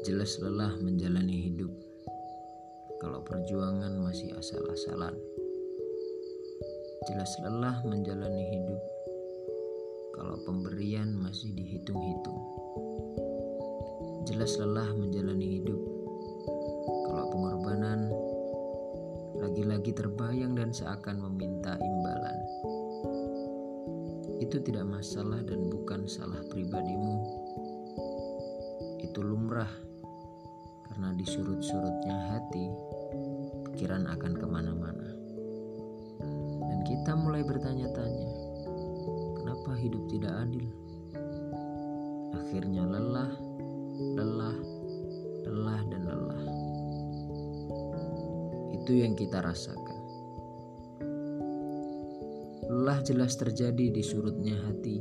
Jelas lelah menjalani hidup kalau perjuangan masih asal-asalan. Jelas lelah menjalani hidup kalau pemberian masih dihitung-hitung. Jelas lelah menjalani hidup kalau pengorbanan lagi-lagi terbayang dan seakan meminta imbalan. Itu tidak masalah dan bukan salah pribadimu itu lumrah karena di surut-surutnya hati pikiran akan ke mana-mana. Dan kita mulai bertanya-tanya kenapa hidup tidak adil? Akhirnya lelah lelah lelah dan lelah. Itu yang kita rasakan. Lelah jelas terjadi di surutnya hati.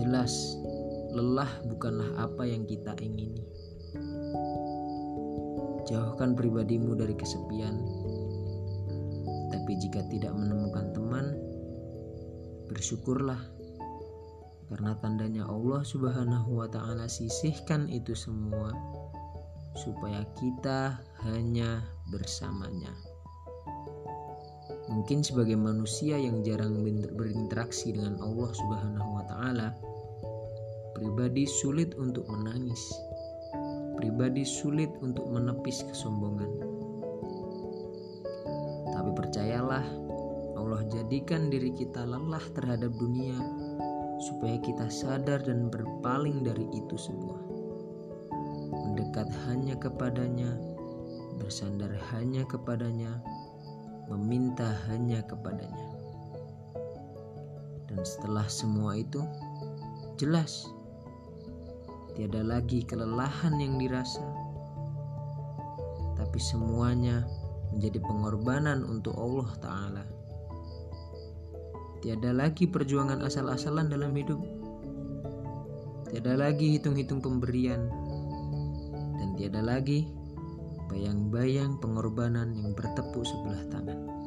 Jelas lelah bukanlah apa yang kita ingini. Jauhkan pribadimu dari kesepian. Tapi jika tidak menemukan teman, bersyukurlah. Karena tandanya Allah Subhanahu wa taala sisihkan itu semua supaya kita hanya bersamanya. Mungkin sebagai manusia yang jarang berinteraksi dengan Allah Subhanahu wa taala, Pribadi sulit untuk menangis. Pribadi sulit untuk menepis kesombongan. Tapi percayalah, Allah jadikan diri kita lelah terhadap dunia supaya kita sadar dan berpaling dari itu semua. Mendekat hanya kepadanya, bersandar hanya kepadanya, meminta hanya kepadanya. Dan setelah semua itu, jelas Tiada lagi kelelahan yang dirasa, tapi semuanya menjadi pengorbanan untuk Allah Ta'ala. Tiada lagi perjuangan asal-asalan dalam hidup, tiada lagi hitung-hitung pemberian, dan tiada lagi bayang-bayang pengorbanan yang bertepuk sebelah tangan.